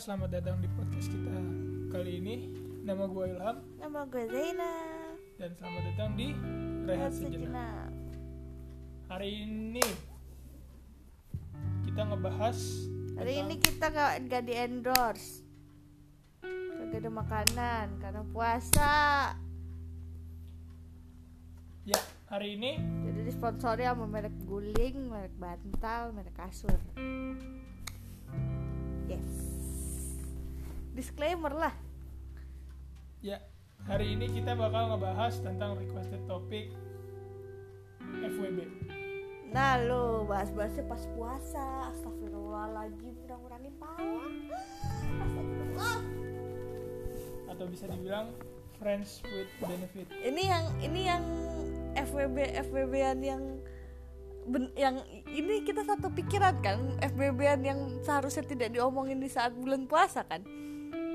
selamat datang di podcast kita kali ini. Nama gue Ilham Nama gue Zaina. dan selamat datang di Rehat Sejenak. Hari ini kita ngebahas Hari ini kita gak, gak di endorse. Gak ada makanan karena puasa. ya hari ini Jadi disponsori sama merek guling, merek bantal, merek kasur. Disclaimer lah. ya hari ini kita bakal ngebahas tentang requested topic FWB. Nah lo bahas-bahasnya pas puasa. Astagfirullahaladzim, udah ngurangin pala. Astagfirullah. atau bisa dibilang friends with benefit. ini yang ini yang FWB FWB-an yang ben- yang ini kita satu pikiran kan FWB-an yang seharusnya tidak diomongin di saat bulan puasa kan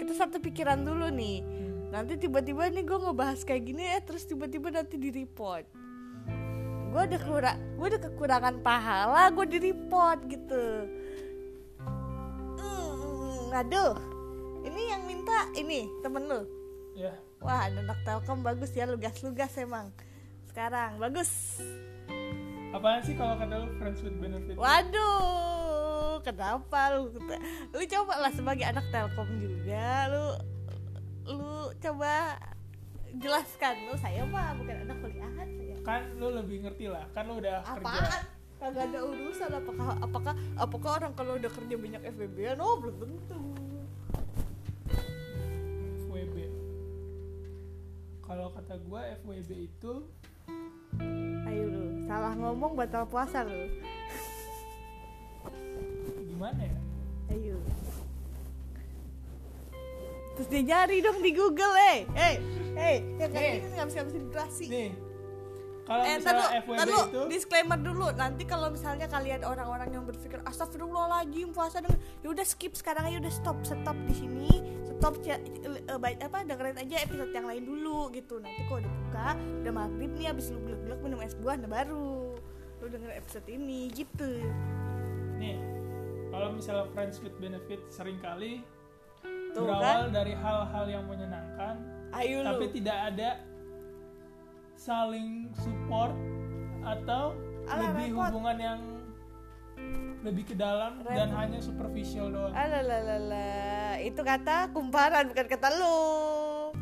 kita satu pikiran dulu nih. Nanti tiba-tiba nih gue ngebahas kayak gini ya terus tiba-tiba nanti di report gue ada kurang gue ada kekurangan pahala gue di report gitu. Hmm, aduh. Ini yang minta ini temen lu? Ya, Wah, anak Telkom bagus ya, lugas-lugas emang. Sekarang bagus. apaan sih kalau kata lu friends with benefit? Waduh, kenapa lu? Lu coba lah sebagai anak Telkom juga, lu lu coba jelaskan lu saya mah bukan anak kuliahan saya. Kan lu lebih ngerti lah, kan lu udah kerja. Apaan? Kagak ada urusan apakah apakah apakah orang kalau udah kerja banyak FBB oh belum tentu. FWB. Kalau kata gua FWB itu Ayo lu, salah ngomong batal puasa lu. Gimana ya? Ayo. Terus dia nyari dong di Google, eh, eh, eh, yang kayak Nih. gini nggak bisa ngabisin durasi. Nih, kalau Eh, misalnya FWB itu disclaimer dulu. Nanti kalau misalnya kalian orang-orang yang berpikir astagfirullahaladzim puasa dengan, ya udah skip sekarang aja udah stop, stop di sini, stop ya, baik apa dengerin aja episode yang lain dulu gitu. Nanti kalau udah buka, udah maghrib nih abis lu glek-glek minum es buah, nah baru lu denger episode ini gitu. nih, kalau misalnya friends with benefit sering kali Tuh berawal dari hal-hal yang menyenangkan, Ayo lu. tapi tidak ada saling support atau Alah, lebih repot. hubungan yang lebih ke dalam dan Repot. hanya superficial doang. Alalalala, itu kata kumparan bukan kata lu.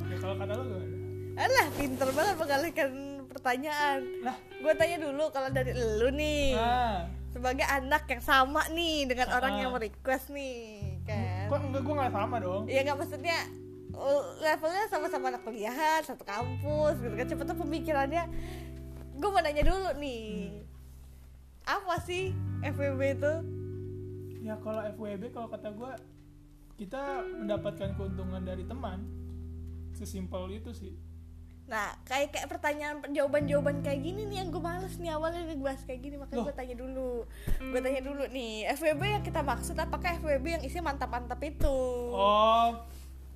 Ya, kalau kata lu gimana? Alah, pinter banget mengalihkan pertanyaan. Lah, Gue tanya dulu kalau dari lu nih, ah, sebagai anak yang sama nih dengan Ah. orang yang merequest nih, kan? kok enggak gua nggak sama dong? Ya nggak maksudnya uh, levelnya sama-sama anak kuliahan, satu kampus, gitu kan? Cepet tuh pemikirannya. Gue mau nanya dulu nih, apa sih FWB itu? Ya kalau FWB kalau kata gua kita mendapatkan keuntungan dari teman. Sesimpel itu sih. Nah, kayak kayak pertanyaan jawaban-jawaban kayak gini nih yang gue males nih awalnya nih bahas kayak gini makanya gue tanya dulu. Gue tanya dulu nih, FWB yang kita maksud apakah FWB yang isinya mantap-mantap itu? Oh,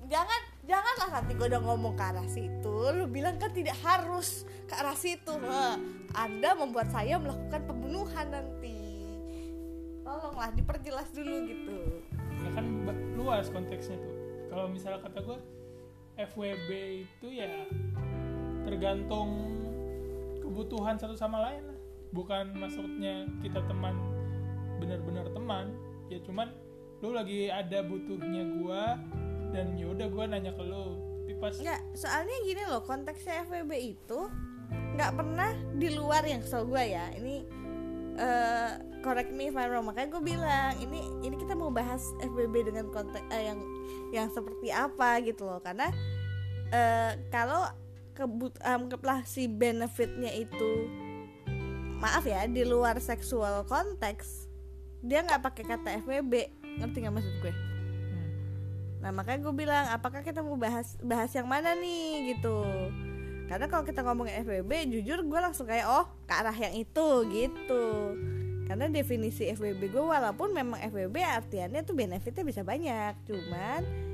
Jangan janganlah nanti gue udah ngomong ke arah situ, lu bilang kan tidak harus ke arah situ. Heh, Anda membuat saya melakukan pembunuhan nanti. Tolonglah diperjelas dulu gitu. ya kan luas konteksnya tuh. Kalau misalnya kata gua FWB itu ya tergantung kebutuhan satu sama lain lah. Bukan maksudnya kita teman benar-benar teman, ya cuman lu lagi ada butuhnya gua dan yaudah gua nanya ke lu. Tapi pas Nggak, soalnya gini loh konteksnya FWB itu nggak pernah di luar yang so gue ya. Ini eh correct me if I'm wrong. Makanya gue bilang ini ini kita mau bahas FWB dengan konteks eh, yang yang seperti apa gitu loh. Karena eh kalau kebut anggaplah si benefitnya itu. Maaf ya di luar seksual konteks dia nggak pakai kata FWB ngerti nggak maksud gue? Hmm. Nah makanya gue bilang apakah kita mau bahas bahas yang mana nih? Gitu. Karena kalau kita ngomongin FWB jujur gue langsung kayak oh ke arah yang itu gitu. Karena definisi FWB gue walaupun memang FWB artiannya tuh benefitnya bisa banyak Cuman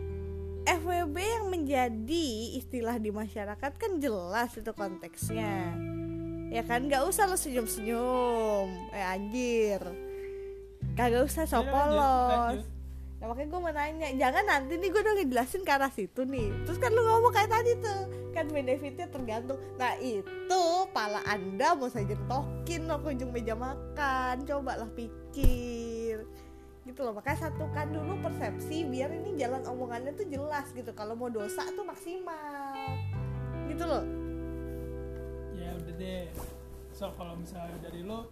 FWB yang menjadi istilah di masyarakat kan jelas itu konteksnya. Ya kan nggak usah lo senyum senyum eh anjir. Kagak usah so lanjut, polos lanjut. Nah, makanya gue mau nanya, jangan nanti nih gue udah ngejelasin ke arah situ nih. Terus kan lu ngomong kayak tadi tuh Kan benefitnya tergantung. Nah itu pala anda mau saya jentokin loh ke ujung meja makan. Cobalah pikir Gitu loh, makanya satukan dulu persepsi Biar ini jalan omongannya tuh jelas gitu Kalau mau dosa tuh maksimal Gitu loh ya udah deh so kalau misalnya dari lu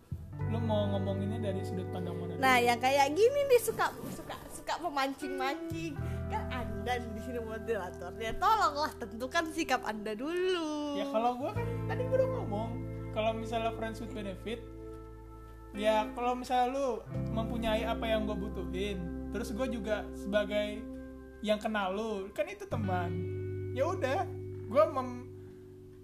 lu mau ngomonginnya dari sudut pandang mana Nah, dulu? yang kayak gini nih suka suka suka memancing-mancing. Kan Anda di sini moderatornya. Tolonglah tentukan sikap Anda dulu. ya kalau gua kan tadi gua udah ngomong kalau misalnya friends with benefit ya kalau misalnya lu mempunyai apa yang gue butuhin terus gue juga sebagai yang kenal lu kan itu teman. Ya udah gue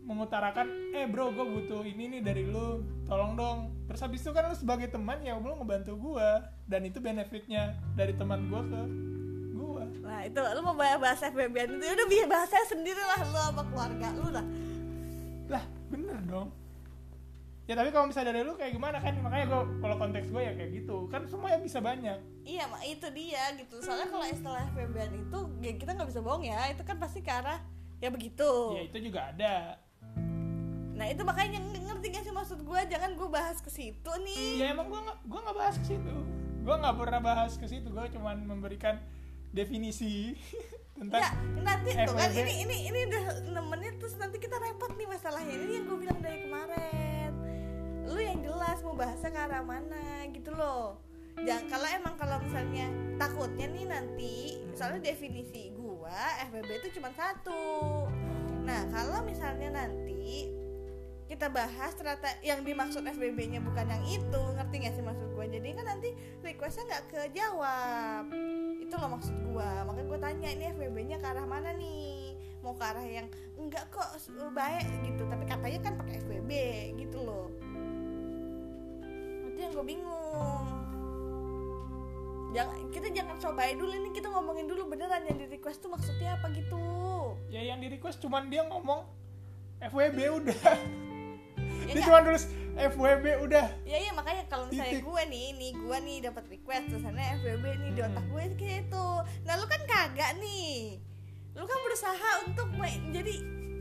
mengutarakan eh bro gue butuh ini nih dari lu tolong dong. Terus habis itu kan lu sebagai teman ya lu ngebantu gue dan itu benefitnya dari teman gue ke gue Nah, itu lu mau bahas FBB itu ya udah biar bahasanya sendiri lah lu sama keluarga lu lah. lah bener dong ya tapi kalau misalnya dari lu kayak gimana kan makanya gue kalau konteks gue ya kayak gitu kan semuanya bisa banyak Iya, mak itu dia gitu. Soalnya kalau istilah FBB itu ya kita nggak bisa bohong ya. Itu kan pasti ke arah ya begitu. ya itu juga ada Nah, itu makanya ng- ngerti gak sih maksud gue? Jangan gue bahas ke situ nih. ya emang gue nggak gue nggak bahas ke situ gue nggak pernah bahas ke situ gue cuman memberikan definisi tentang Ya, nanti tuh kan ini ini ini udah 6 menit terus nanti kita repot nih masalahnya. Ini yang gue bilang dari kemarin. Lu yang jelas mau bahasnya ke arah mana gitu loh. Jangan kalau emang kalau misalnya takutnya nih nanti soalnya definisi gua FBB itu cuma satu. Nah, kalau misalnya nanti kita bahas ternyata yang dimaksud FBB-nya bukan yang itu, ngerti gak sih maksud gue? Jadi kan nanti requestnya nggak kejawab itu loh maksud gua makanya gua tanya ini FBB-nya ke arah mana nih mau ke arah yang enggak kok baik gitu tapi katanya kan pakai FBB gitu loh itu yang gue bingung. Jangan kita jangan cobain dulu ini kita ngomongin dulu beneran yang di request tuh maksudnya apa gitu. Ya yang di request cuman dia ngomong FWB udah. Ya dia cuma tulis FWB udah. Ya iya makanya kalau misalnya Titik. gue nih nih gue nih dapat request terusannya FBB nih di otak gue kayak itu nah lu kan kagak nih. Lu kan berusaha untuk main jadi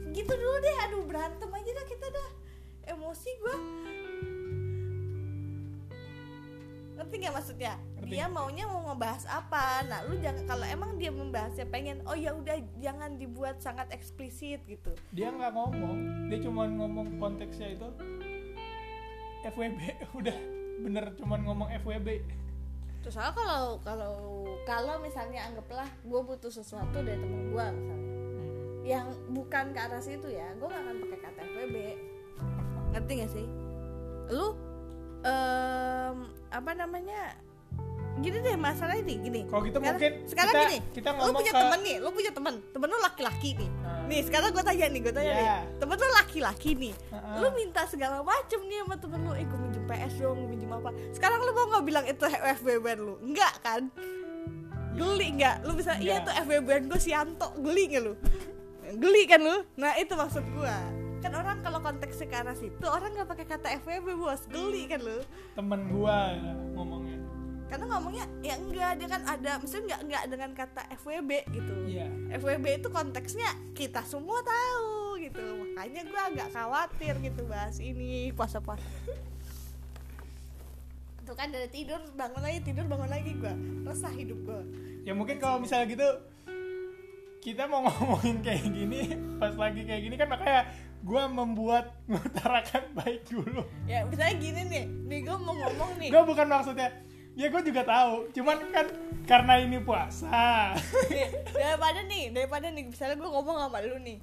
gitu dulu deh. Aduh berantem aja dah kita dah. Emosi gue ngerti nggak maksudnya Ngerti. dia maunya mau ngebahas apa nah lu jangan kalau emang dia membahasnya pengen oh ya udah jangan dibuat sangat eksplisit gitu dia nggak ngomong dia cuma ngomong konteksnya itu FWB udah bener cuman ngomong FWB Terus kalau kalau kalau misalnya anggaplah gue butuh sesuatu dari temen gue misalnya yang bukan ke arah situ ya, gue gak akan pakai kata FWB. Ngerti gak sih? Lu em, apa namanya? Gini deh masalah ini gini. Kalau gitu Sekarang- mungkin sekarang kita- gini, kita lu punya ke- temen nih, lu punya temen, temen lu laki-laki nih. Nah. Nih sekarang gue tanya nih, gue tanya Iya. nih, temen lu laki-laki nih, Heeh. lu minta segala macem nih sama temen lu, eh gue minjem PS dong, gue minjem apa? Sekarang lu mau nggak bilang itu FBB lu? Enggak kan? Geli nggak? Lu bisa iya Nggak. tuh FBB gue Sianto, geli nggak lu? Geli kan lu? Nah itu maksud gua. Kan orang kalau konteksnya ke arah situ orang nggak pakai kata FBB bos, geli kan lu? temen gua ya, ngomongnya. Karena ngomongnya ya enggak, dia kan ada, maksudnya enggak enggak dengan kata FWB gitu. iya. FWB itu konteksnya kita semua tahu gitu. Makanya gue agak khawatir gitu bahas ini puasa-puasa itu kan dari tidur bangun lagi tidur bangun lagi gue resah hidup gue ya mungkin kalau misalnya gitu kita mau ngomongin kayak gini pas lagi kayak gini kan makanya gua membuat mengutarakan baik dulu. Ya misalnya gini nih. Nih gue mau ngomong nih. Gue bukan maksudnya ya gue juga tahu. Cuman kan karena ini puasa. Nih, daripada nih daripada nih misalnya gue ngomong sama lu nih.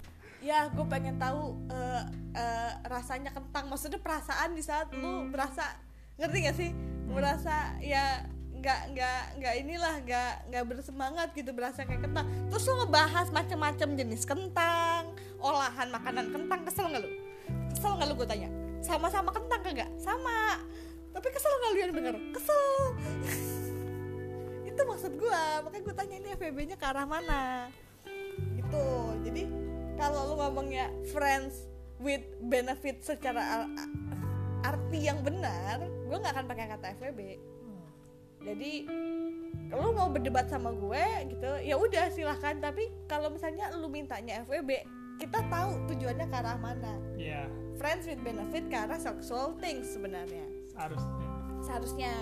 Ya gue pengen tahu eh, eh, rasanya kentang. Maksudnya perasaan di saat lu berasa ngerti gak sih? Merasa ya nggak nggak nggak inilah nggak nggak bersemangat gitu berasa kayak kentang terus lu ngebahas macam-macam jenis kentang olahan makanan kentang kesel nggak lu? Kesel nggak lu gue tanya? Sama-sama kentang kagak? Sama. Tapi kesel nggak lu yang denger? Kesel. Itu maksud gua. Makanya gue tanya ini FBB nya ke arah mana? Gitu. Jadi kalau lu ngomongnya friends with benefit secara ar- arti yang benar gue nggak akan pakai kata FWB jadi kalau mau berdebat sama gue gitu ya udah silahkan tapi kalau misalnya lu mintanya FWB kita tahu tujuannya ke arah mana. Iya, friends with benefit ke arah sexual things sebenarnya. Harusnya. seharusnya.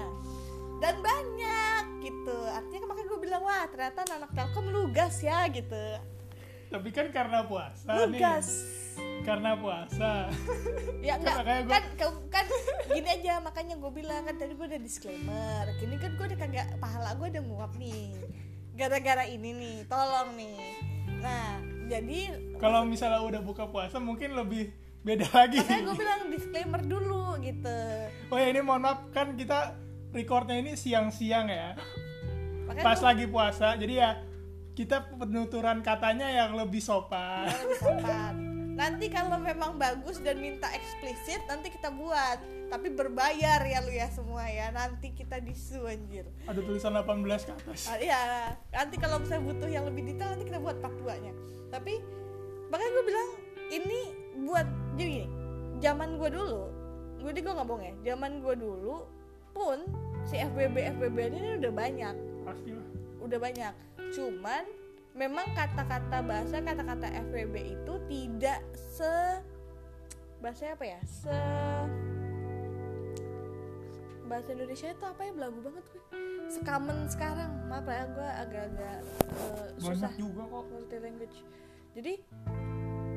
Dan banyak gitu. Artinya makanya gue bilang wah ternyata anak telkom lugas ya gitu. Tapi kan karena puasa nih. Karena puasa. ya enggak gua- kan kan, gini aja makanya gue bilang kan tadi gue udah disclaimer gini kan gue udah kagak pahala gue udah nguap nih gara-gara ini nih tolong nih nah jadi Kalau misalnya udah buka puasa mungkin lebih beda lagi. makanya gue bilang disclaimer dulu gitu Oh ya ini mohon maaf kan kita recordnya ini siang-siang ya. makanya Pas gua- lagi puasa. Jadi ya kita penuturan katanya yang lebih sopan. Kalau lebih sopan. Nanti kalau memang bagus dan minta eksplisit nanti kita buat. Tapi berbayar ya lu ya semua ya. Nanti kita disu anjir. Ada tulisan 18 ke atas. Ah, Iya, nanti kalau misalnya butuh yang lebih detail nanti kita buat part 2-nya. Tapi makanya gue bilang ini buat jadi gini. Zaman gue dulu, gue di gue nggak bohong ya. Zaman gue dulu pun si FBB FBB ini udah banyak Pastilah. udah banyak cuman memang kata-kata bahasa kata-kata FWB itu tidak se bahasa apa ya? Se bahasa Indonesia itu apa ya? Belagu banget gue. Sekamen sekarang. Maaf ya gue agak-agak eh, susah Banyak juga kok. multi language jadi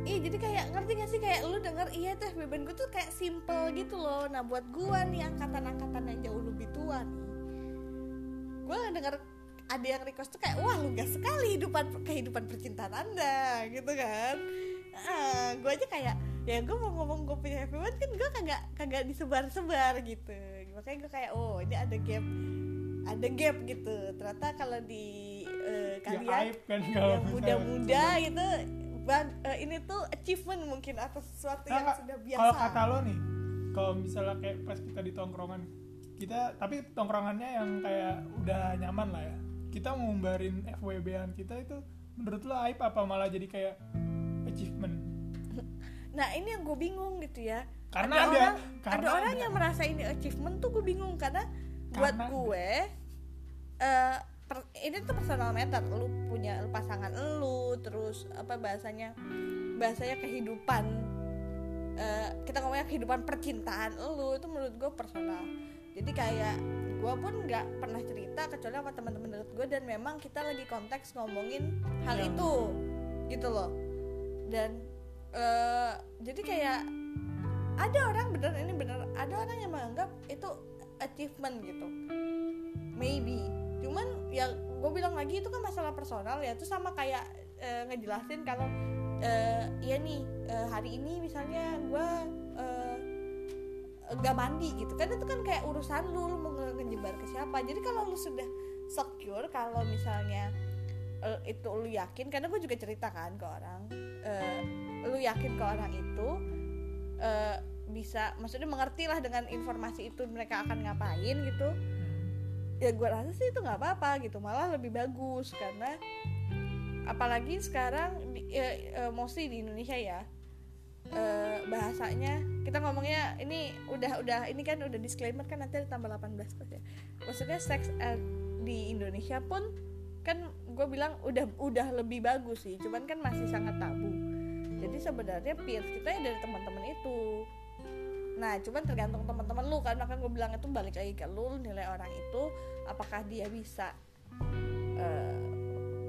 Ih jadi kayak ngerti gak sih? Kayak lu denger iya tuh FBB gue tuh kayak simple gitu loh. Nah buat gua nih angkatan-angkatan yang jauh lebih tua nih Gue denger ada yang request tuh kayak wah lugas sekali kehidupan kehidupan percintaan anda gitu kan. Ah gue aja kayak ya gue mau ngomong gue punya FB kan gue kagak kagak disebar-sebar gitu. Makanya gue kayak oh ini ada gap ada gap gitu. Ternyata kalau di Ya kalian kan kalau yang muda-muda gitu bag- eh, ini tuh achievement mungkin atas sesuatu yang Nah, sudah biasa. Kalau kata lo nih, kalau misalnya kayak pas kita di tongkrongan, kita tapi tongkrongannya yang kayak udah nyaman lah ya. Kita ngumbarin FWB-an kita itu menurut lo aib apa malah jadi kayak achievement? nah ini yang gue bingung gitu ya Karena ada, ada- orang karena ada orang ada. yang merasa ini achievement tuh gue bingung karena buat Karena ada. gue eh, per- ini tuh personal matter lu punya pasangan lu terus apa bahasanya bahasanya kehidupan eh, kita ngomongnya kehidupan percintaan lu itu menurut gue personal jadi kayak gue pun nggak pernah cerita kecuali sama teman-teman deket gue dan memang kita lagi konteks ngomongin hal Yang- itu gitu loh. Dan eh, jadi kayak ada orang bener ini bener ada orang yang menganggap itu achievement gitu. Maybe. Cuman ya gue bilang lagi itu kan masalah personal ya. Itu sama kayak eh, ngejelasin kalau eh, iya nih eh, hari ini misalnya gue gak mandi gitu. Kan itu kan kayak urusan lu lu mau nge- ngejebar ke siapa. Jadi kalau lu sudah secure kalau misalnya eh, itu lu yakin karena gue juga cerita kan ke orang eh, lu yakin ke orang itu eh, bisa maksudnya mengerti lah dengan informasi itu mereka akan ngapain gitu. Ya gue rasa sih itu nggak apa-apa gitu malah lebih bagus. Karena apalagi sekarang di, eh, eh, mostly di Indonesia ya eh, bahasanya kita ngomongnya ini udah udah ini kan udah disclaimer kan nanti ditambah 18 plus ya. Maksudnya seks ed di Indonesia pun kan gue bilang udah udah lebih bagus sih cuman kan masih sangat tabu. Jadi sebenarnya peers kita ya dari teman-teman itu. Nah cuman tergantung teman-teman lu kan makanya gue bilang itu balik lagi ke lu nilai orang itu apakah dia bisa eh,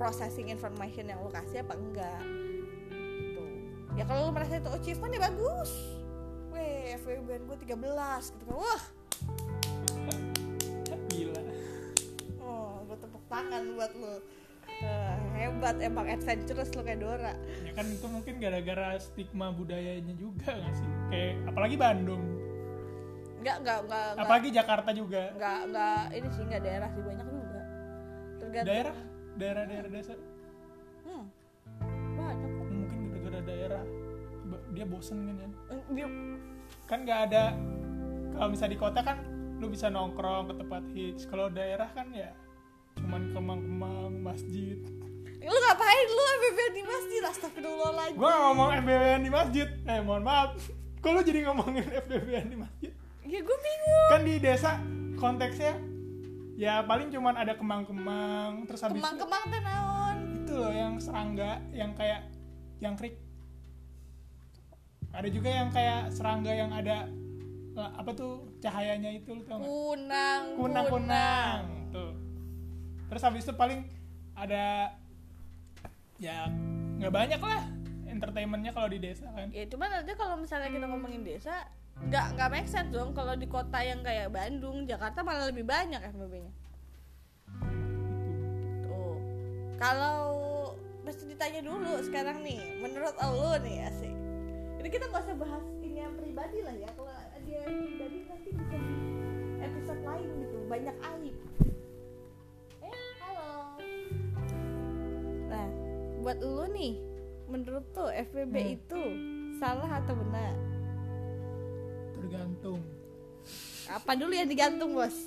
processing information yang lu kasih apa enggak ya kalau lu merasa itu achievement ya bagus. Weh FWB gue 13 gitu kan. Wah. Gila. oh gue tepuk tangan buat lu. Eh, hebat emang adventurous lu kayak Dora. Ya kan itu mungkin gara-gara stigma budayanya juga gak sih? Kayak apalagi Bandung, enggak enggak enggak enggak apalagi Jakarta juga. enggak enggak ini sih enggak daerah sih banyak juga. Tergantung Daerah, daerah-daerah desa dia bosen kan ya. Kan nggak ada kalau misalnya di kota kan lu bisa nongkrong ke tempat hits. Kalau daerah kan ya cuman kemang-kemang masjid. lu ngapain lu FBB di masjid astagfirullahaladzim Gua nggak ngomong FBB di masjid. Eh mohon maaf. Kok lu jadi ngomongin FBB di masjid? ya gue bingung Kan di desa konteksnya ya paling cuman ada kemang-kemang terus habis kemang-kemang teh naon itu loh yang serangga yang kayak jangkrik ada juga yang kayak serangga yang ada eh, apa tuh cahayanya itu lu tau nggak? Kunang kunang kunang. tuh. Terus habis itu paling ada ya nggak banyak lah entertainmentnya kalau di desa kan. Ya cuman nanti kalau misalnya kita ngomongin desa nggak nggak make sense dong kalau di kota yang kayak Bandung Jakarta malah lebih banyak FBB-nya tuh. Kalau mesti ditanya dulu sekarang nih menurut lo nih asik ini kita nggak usah bahas ini yang pribadi lah ya. Kalau dia pribadi nanti bisa di episode lain gitu. Banyak aib. Eh halo. Nah buat lo nih menurut tuh FBB Hmm. itu salah atau benar? Tergantung. Apa dulu yang digantung bos?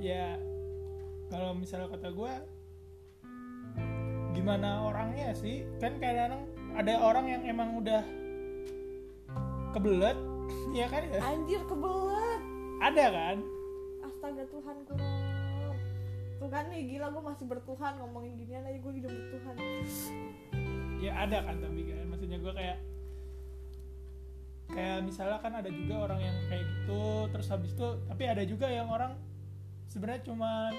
Ya kalau misalnya kata gue gimana orangnya sih? Kan kadang ada orang yang emang udah kebelet ya kan? Ya anjir kebelet. Ada kan? Astaga Tuhan ku tuh kan nih gila gue masih bertuhan ngomongin ginian aja gue hidup bertuhan. Ya ada kan tapi kan? Maksudnya gue kayak kayak misalnya kan ada juga orang yang kayak gitu terus habis itu tapi ada juga yang orang sebenarnya cuman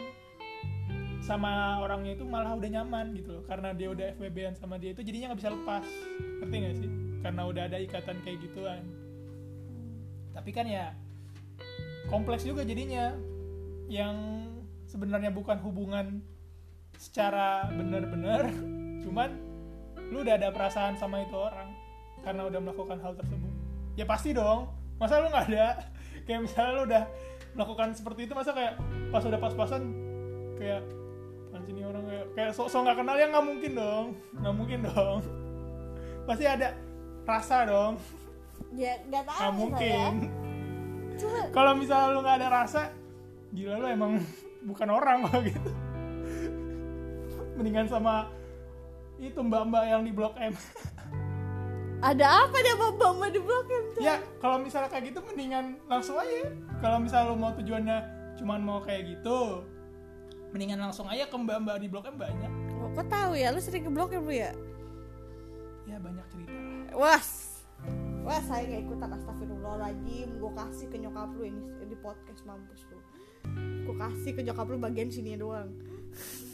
sama orangnya itu malah udah nyaman gitu loh. Karena dia udah FWB-an sama dia itu jadinya nggak bisa lepas. Ngerti gak sih? Karena udah ada ikatan kayak gituan. Tapi kan ya kompleks juga jadinya. Yang sebenarnya bukan hubungan secara benar-benar cuman lu udah ada perasaan sama itu orang karena udah melakukan hal tersebut. Ya pasti dong. Masa lu nggak ada? Kayak misalnya lu udah melakukan seperti itu masa kayak pas udah pas-pasan kayak "Apaan sih ini orang kayak kayak sok-sok nggak kenal ya nggak mungkin dong. Nggak mungkin dong. Pasti ada rasa dong. Ya nggak tahu nggak mungkin. cuma kalau misalnya lu nggak ada rasa gila lu emang bukan orang lah gitu. Mendingan sama itu mbak-mbak yang di blok M. Ada apa dia bawa bawa di blok M tuh ya kalau misalnya kayak gitu mendingan langsung aja. Kalau misalnya lu mau tujuannya cuman mau kayak gitu mendingan langsung aja ke mbak-mbak di blok M banyak. Oh, kok tahu ya? Lu sering ke blok M lu ya? Ya banyak cerita. Was wah saya gak ikutan. Astagfirullahaladzim. Gue kasih ke nyokap lu ini di podcast mampus lu gue kasih ke nyokap lu bagian sini doang.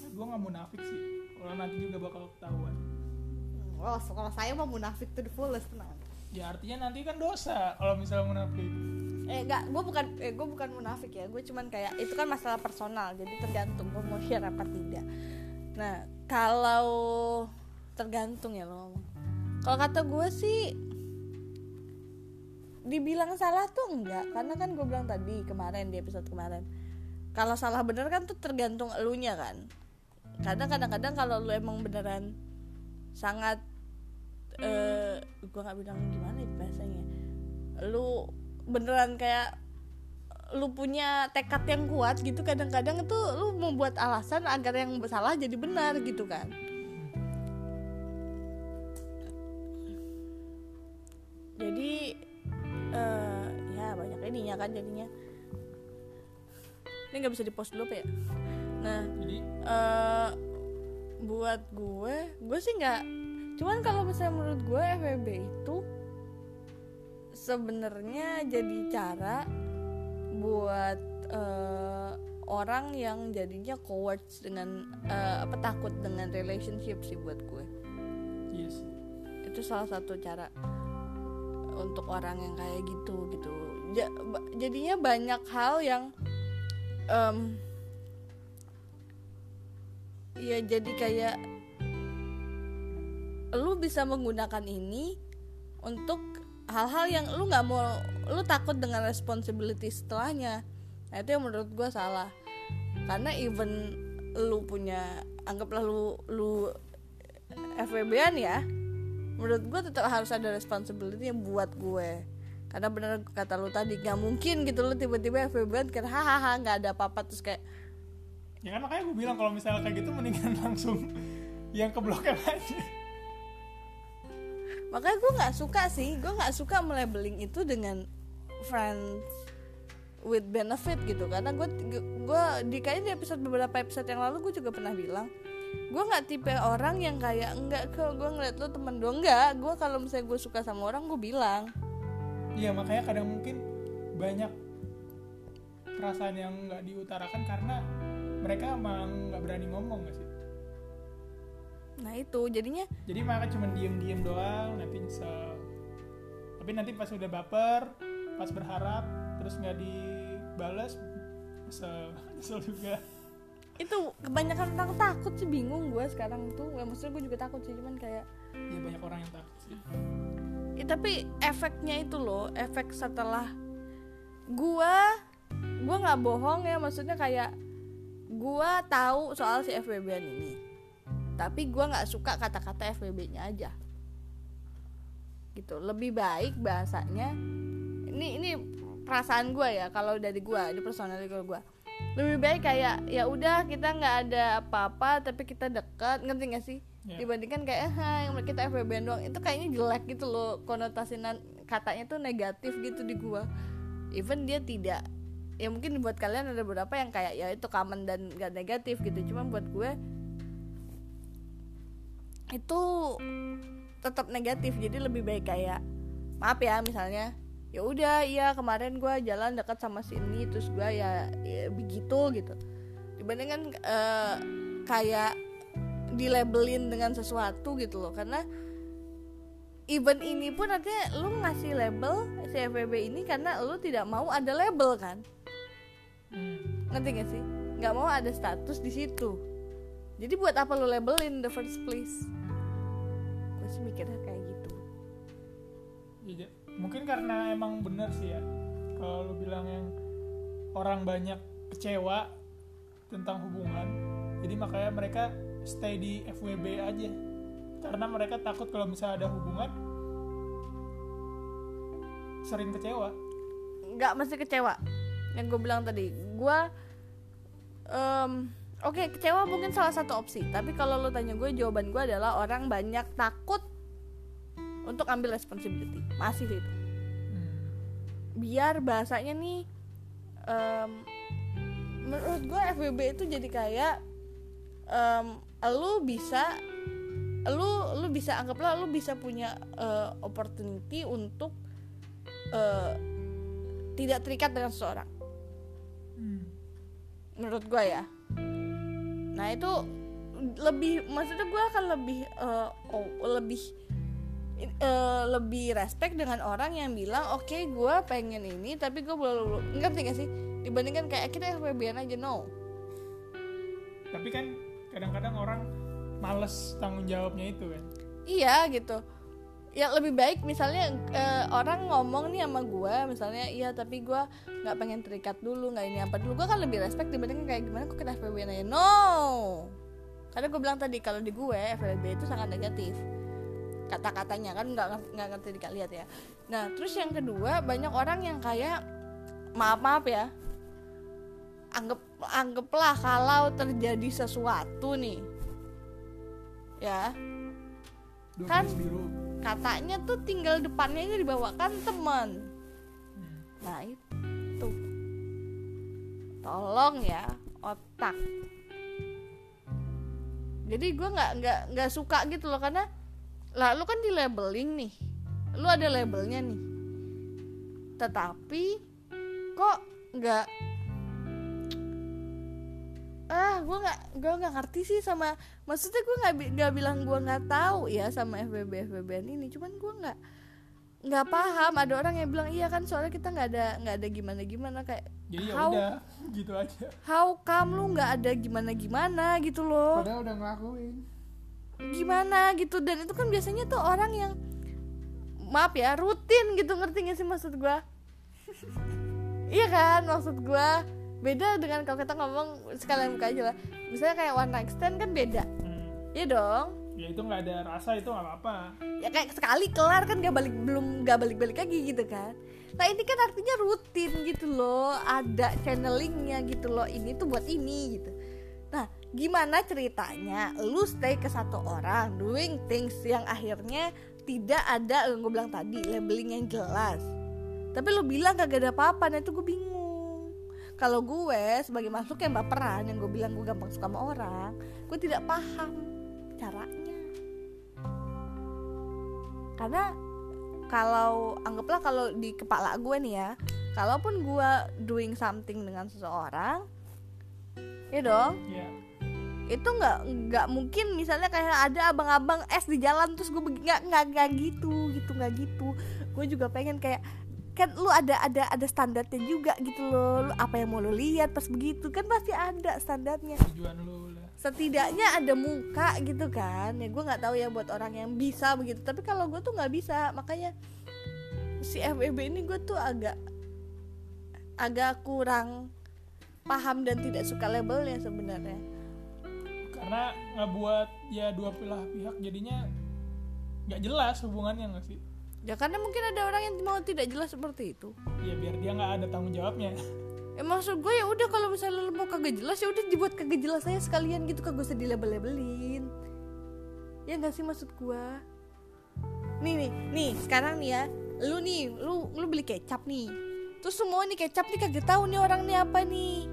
Gue nggak munafik sih. Kalau nanti juga bakal ketahuan. Oh, kalau saya mah munafik to the fullest tenang. ya artinya nanti kan dosa kalau misalnya munafik Eh enggak, gue bukan eh gue bukan munafik ya. Gue cuman kayak itu kan masalah personal, jadi tergantung gue mau share apa tidak. Nah, kalau tergantung ya lo. ngomong. Kalau kata gue sih dibilang salah tuh enggak, karena kan gue bilang tadi kemarin di episode kemarin. Kalau salah bener kan tuh tergantung elunya kan. Kadang kadang-kadang kalau lu emang beneran sangat eh gue nggak bilang gimana ya bahasanya lu beneran kayak lu punya tekad yang kuat gitu kadang-kadang itu lu membuat alasan agar yang salah jadi benar gitu kan. Jadi eh ya banyak ininya kan jadinya. Ini nggak bisa di post dulu apa ya? Nah jadi? eh buat gue gue sih nggak cuman kalau misalnya menurut gue FWB itu sebenarnya jadi cara buat eh, orang yang jadinya cowards dengan eh, apa takut dengan relationship sih buat gue. Yes itu salah satu cara untuk orang yang kayak gitu gitu. Ja- jadinya banyak hal yang em, ya jadi kayak lu bisa menggunakan ini untuk hal-hal yang lu nggak mau lu takut dengan responsibility setelahnya. Nah itu yang menurut gue salah. Karena even lu punya anggaplah lu lu FWB-an ya menurut gue tetap harus ada responsibility yang buat gue. Karena bener kata lu tadi nggak mungkin gitu lu tiba-tiba FWB-an kan hahaha nggak ada apa-apa terus kayak ya kan makanya gue bilang kalau misalnya kayak gitu mendingan langsung yang ke aja makanya gue nggak suka sih gue nggak suka melabeling itu dengan friends with benefit gitu. Karena gue gue di kayaknya di episode beberapa episode yang lalu gue juga pernah bilang gue nggak tipe orang yang kayak enggak ke gue ngeliat lo temen dong enggak gue kalau misalnya gue suka sama orang gue bilang. Iya makanya kadang mungkin banyak perasaan yang nggak diutarakan karena mereka emang nggak berani ngomong gak sih nah itu jadinya jadi mereka cuma diem-diem doang nanti nyesel. Tapi nanti pas udah baper pas berharap terus nggak dibales nyesel. Nyesel juga. Itu kebanyakan orang takut sih bingung gue sekarang tuh. Ya maksudnya gue juga takut sih cuman kayak ya banyak orang yang takut sih. Ya, tapi efeknya itu loh efek setelah gue gue nggak bohong ya maksudnya kayak gue tahu soal si FBB ini tapi gue nggak suka kata-kata FBB-nya aja. Gitu. Lebih baik bahasanya ini ini perasaan gue ya kalau dari gue di personal gue lebih baik kayak ya udah kita nggak ada apa-apa tapi kita dekat ngerti gak sih? Yeah. dibandingkan kayak eh, hai kita FBB doang. Itu kayaknya jelek gitu loh konotasi katanya tuh negatif gitu di gue even dia tidak ya mungkin buat kalian ada beberapa yang kayak ya itu common dan gak negatif gitu. Cuma buat gue itu tetap negatif. Jadi lebih baik kayak maaf ya misalnya ya udah iya kemarin gue jalan dekat sama si ini terus gue ya, ya begitu gitu. Dibandingkan uh, kayak dilabelin dengan sesuatu gitu loh. Karena event ini pun artinya lu ngasih label si FBB ini karena lu tidak mau ada label kan? Hmm. ngerti gak sih? Nggak mau ada status di situ jadi buat apa lu labelin the first place? Gue sih mikirnya kayak gitu. Iya mungkin karena emang bener sih ya. Kalau lu bilang yang orang banyak kecewa tentang hubungan jadi makanya mereka stay di FWB aja. Karena mereka takut kalau misalnya ada hubungan sering kecewa. Nggak mesti kecewa. Yang gue bilang tadi gue um, oke okay, kecewa mungkin salah satu opsi. Tapi kalau lo tanya gue jawaban gue adalah orang banyak takut untuk ambil responsibility. Masih itu. Hmm. biar bahasanya nih um, menurut gue FBB itu jadi kayak um, lu bisa lu lu bisa anggaplah lu bisa punya uh, opportunity untuk uh, tidak terikat dengan seseorang. Hmm. menurut gue ya nah itu lebih maksudnya gue akan lebih uh, oh, lebih uh, lebih respect dengan orang yang bilang oke okay, gue pengen ini tapi gue belum ngerti gak sih? Dibandingkan kayak kita FWB aja no. Tapi kan kadang-kadang orang males tanggung jawabnya itu kan? Iya gitu ya lebih baik misalnya uh, orang ngomong nih sama gue misalnya iya tapi gue nggak pengen terikat dulu nggak ini apa. Dulu gue kan lebih respect dibandingkan kayak gimana kok kita FWB aja. No! Karena gue bilang tadi kalau di gue FWB itu sangat negatif. Kata-katanya kan nggak nggak ngerti dikak lihat ya. Nah terus yang kedua banyak orang yang kayak maaf maaf ya anggap anggaplah kalau terjadi sesuatu nih. Ya. Kan katanya tuh tinggal depannya ini dibawakan teman. Nah itu. Tolong ya otak. Jadi gue nggak nggak nggak suka gitu loh karena lalu kan di labeling nih. Lu ada labelnya nih. Tetapi kok nggak ah gue nggak gue nggak ngerti sih sama maksudnya gue nggak nggak bilang gue nggak tahu ya sama FBB FBB ini cuman gue nggak nggak paham. Ada orang yang bilang iya kan soalnya kita nggak ada nggak ada gimana gimana kayak jadi ya how, udah gitu aja. how come lu nggak ada gimana gimana gitu loh. Padahal udah ngelakuin. Gimana gitu. Dan itu kan biasanya tuh orang yang maaf ya rutin gitu. Ngerti gak sih maksud gue iya kan maksud gue beda dengan kalau kita ngomong sekalian buka aja lah. Misalnya kayak one night stand kan beda. Hmm. iya dong. Ya itu nggak ada rasa itu nggak apa-apa. Ya kayak sekali kelar kan gak balik belum gak balik-balik lagi gitu kan. Nah ini kan artinya rutin gitu loh. Ada channelingnya gitu loh. Ini tuh buat ini gitu. Nah gimana ceritanya lu stay ke satu orang doing things yang akhirnya tidak ada gue bilang tadi labeling yang jelas. Tapi lu bilang gak ada apa-apa nah itu gue bingung kalau gue sebagai makhluk yang baperan yang gue bilang gue gampang suka sama orang gue tidak paham caranya. Karena kalau anggaplah kalau di kepala gue nih ya kalaupun gue doing something dengan seseorang ya dong. Ya itu nggak nggak mungkin misalnya kayak ada abang-abang es di jalan terus gue nggak nggak gitu gitu nggak gitu. Gue juga pengen kayak kan lu ada ada ada standarnya juga gitu loh. Lu apa yang mau lu lihat pas begitu kan pasti ada standarnya. Tujuan lu lah. Setidaknya ada muka gitu kan. Ya gue nggak tahu ya buat orang yang bisa begitu. Tapi kalau gue tuh nggak bisa makanya si FWB ini gue tuh agak agak kurang paham dan tidak suka labelnya sebenarnya. Karena ngebuat ya dua belah pihak jadinya nggak jelas hubungannya nggak sih ya karena mungkin ada orang yang mau tidak jelas seperti itu. Ya biar dia nggak ada tanggung jawabnya. Ya maksud gue ya udah kalau misalnya lu mau kagak jelas ya udah dibuat kagak jelas saya sekalian gitu kagak usah dilabel-labelin. Ya nggak sih maksud gue nih nih nih sekarang nih ya. Lu nih lu lu beli kecap nih. Terus semua nih kecap nih kagak tahu nih orang nih apa nih.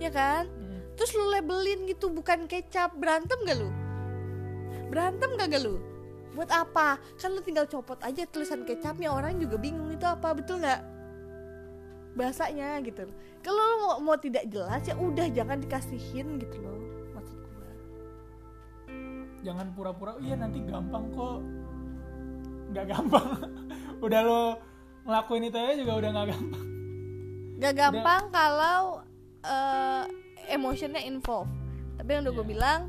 Ya kan? Hmm. terus lu labelin gitu bukan kecap. Berantem gak lu? Berantem gak lu buat apa? Kan lu tinggal copot aja tulisan kecapnya orang juga bingung itu apa betul nggak? Bahasanya gitu. Loh kalau lu mau, mau tidak jelas ya udah jangan dikasihin gitu loh maksud gua. Jangan pura-pura iya nanti gampang kok. Nggak gampang. Udah lo ngelakuin itu aja juga udah nggak gampang. Gak gampang kalau eh, emotionnya involve. Tapi yang udah gue Iya. bilang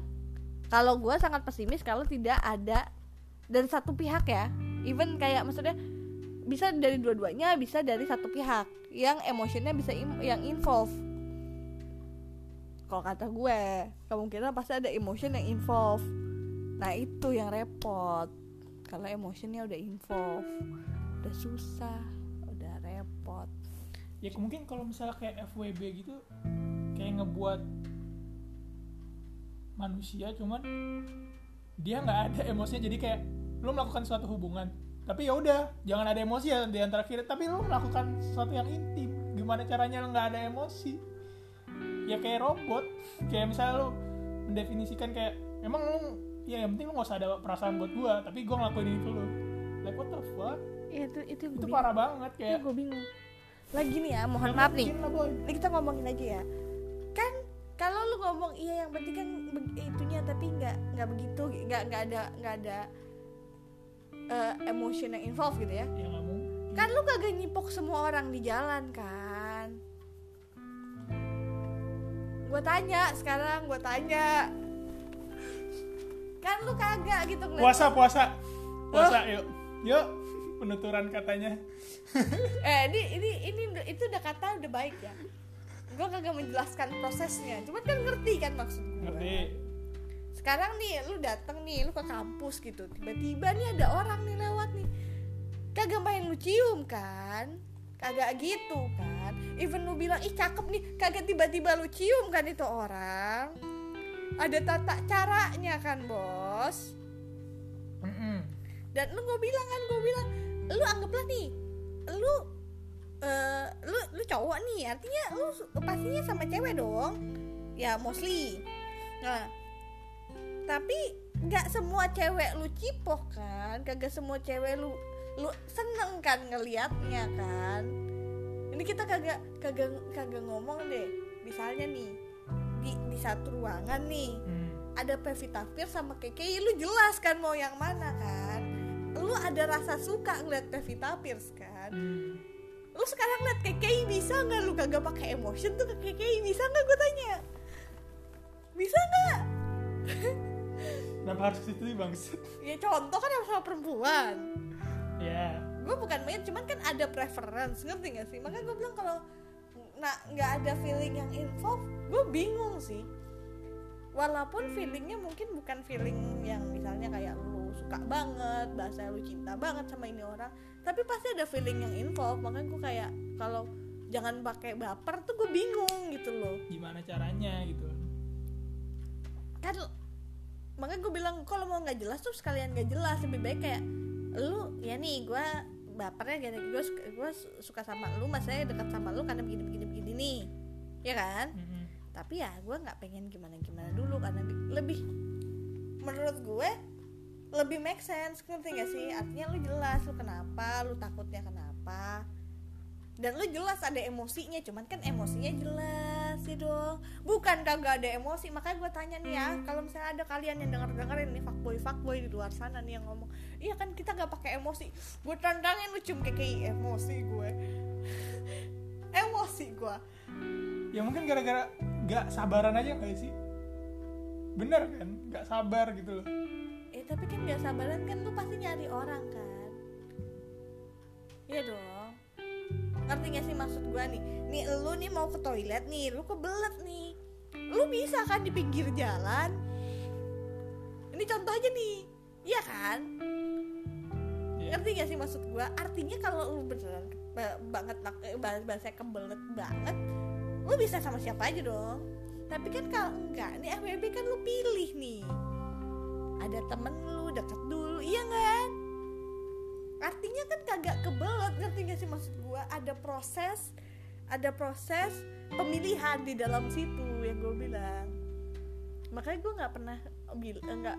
kalau gue sangat pesimis kalau tidak ada dari satu pihak ya. Even kayak maksudnya bisa dari dua-duanya bisa dari satu pihak yang emotionnya bisa im- yang involve. Kalau kata gue kemungkinan pasti ada emotion yang involve. Nah itu yang repot. Kalau emotionnya udah involve udah susah udah repot. Ya mungkin kalau misalnya kayak FWB gitu kayak ngebuat manusia cuman dia nggak ada emosinya jadi kayak lo melakukan suatu hubungan tapi ya udah jangan ada emosi ya di antara kita tapi lo melakukan sesuatu yang intim. Gimana caranya lo nggak ada emosi? Ya kayak robot kayak misalnya lo mendefinisikan kayak emang lo ya yang penting lo nggak usah ada perasaan buat gua tapi gua ngelakuin ke lo like what the fuck? Ya, itu itu itu parah banget kayak gue bingung. Lagi nih ya mohon nggak maaf nih. ini kita ngomongin aja ya. Kan kalau lu ngomong iya yang penting kan itunya tapi nggak nggak begitu nggak nggak ada nggak ada eh, emotion yang involved gitu ya. Ya mungkin kan lu kagak nyipok semua orang di jalan kan? Gue tanya sekarang gue tanya. Kan lu kagak gitu ngeliat puasa puasa. Puasa yuk. Yuk penuturan katanya. Eh ini ini ini itu udah kata udah baik ya. Gue kagak menjelaskan prosesnya. Cuman kan ngerti kan maksud gue ngerti sekarang nih lu dateng nih lu ke kampus gitu. Tiba-tiba nih ada orang nih lewat nih. Kagak main lu cium kan? Kagak gitu kan? Even lu bilang ih cakep nih. Kagak tiba-tiba lu cium kan itu orang? Ada tata caranya kan bos? Mm-mm. dan lu gue bilang kan gue bilang lu anggaplah nih lu eh, lu lu cowok nih artinya lu pastinya sama cewek dong. Ya mostly. Nah tapi nggak semua cewek lu cipoh kan kagak semua cewek lu lu seneng kan ngelihatnya kan. Ini kita kagak kagak kagak ngomong deh. Misalnya nih di di satu ruangan nih Hmm. ada Pevita Pierce sama KKI lu jelas kan mau yang mana kan. Lu ada rasa suka ngeliat Pevita Pierce kan. Hmm. lu sekarang ngeliat KKI bisa nggak lu kagak pakai emotion tuh ke KKI bisa nggak gue tanya? Bisa nggak Kenapa harus ke situ sih bangset? ya contoh kan sama perempuan. Ya, gue bukan main cuman kan ada preference ngerti gak sih? Makanya gue bilang kalau nah nggak ada feeling yang involved gue bingung sih. Walaupun feelingnya mungkin bukan feeling yang misalnya kayak lu suka banget bahasa lu cinta banget sama ini orang tapi pasti ada feeling yang involved. Makanya gue kayak kalau jangan pakai baper tuh gue bingung gitu loh. Gimana caranya gitu? kan makanya gue bilang kalau mau nggak jelas tuh sekalian nggak jelas. Lebih baik kayak lu ya nih gue bapernya gini gue suka, gue su- suka sama lu mas saya dekat sama lu karena begini begini begini nih. Ya kan? Mm-mm. tapi ya gue nggak pengen gimana gimana dulu karena bi- lebih menurut gue lebih make sense. Ngerti gak sih? Artinya lu jelas lu kenapa lu takutnya kenapa dan lu jelas ada emosinya cuman kan emosinya jelas sih dong bukan kagak ada emosi makanya gue tanya nih ya kalau misalnya ada kalian yang denger dengerin nih fuckboy fuckboy di luar sana nih yang ngomong iya kan kita gak pakai emosi. Gue tantangin lu cum keki emosi gue emosi gue ya mungkin gara-gara gak sabaran aja gak sih. Bener kan? Gak sabar gitu loh. Eh tapi kan gak sabaran kan lu pasti nyari orang kan? Iya dong Ngerti gak sih maksud gua nih? Nih lu nih mau ke toilet nih Lu kebelet nih. Lu bisa kan di pinggir jalan? Ini contoh aja nih. Iya kan? Iya. Ngerti gak sih maksud gua? Artinya kalau lu beneran ba- banget eh, bahasa bahasa kebelet banget Lu bisa sama siapa aja dong. Tapi kan kalau enggak Nih FWB kan lu pilih nih. Ada temen lu deket dulu iya kan artinya kan kagak kebelet ngerti gak sih maksud gua? Ada proses ada proses pemilihan di dalam situ yang gue bilang. Makanya gue nggak pernah bil enggak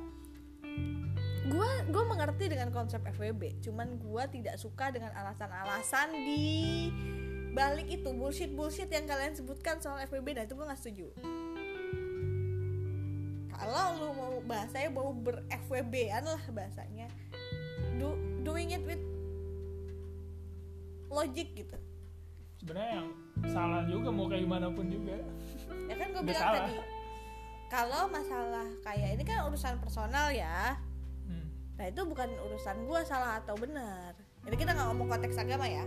gue gue mengerti dengan konsep FWB cuman gue tidak suka dengan alasan-alasan di balik itu bullshit bullshit yang kalian sebutkan soal FWB nah itu gue nggak setuju. Kalau lu mau bahasanya mau ber FWB-an lah bahasanya. Do, doing it with logic gitu. Sebenarnya yang salah juga mau kayak gimana pun juga. Ya kan gue bilang salah. tadi kalau masalah kayak ini kan urusan personal ya. Hmm. nah itu bukan urusan gue salah atau benar. Ini kita nggak ngomong konteks agama ya